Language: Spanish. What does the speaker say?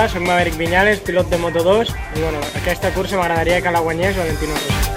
Hola, Maverick Viñales, pilot de Moto2, i bueno, aquesta cursa m'agradaria que la guanyés Valentino Rossi.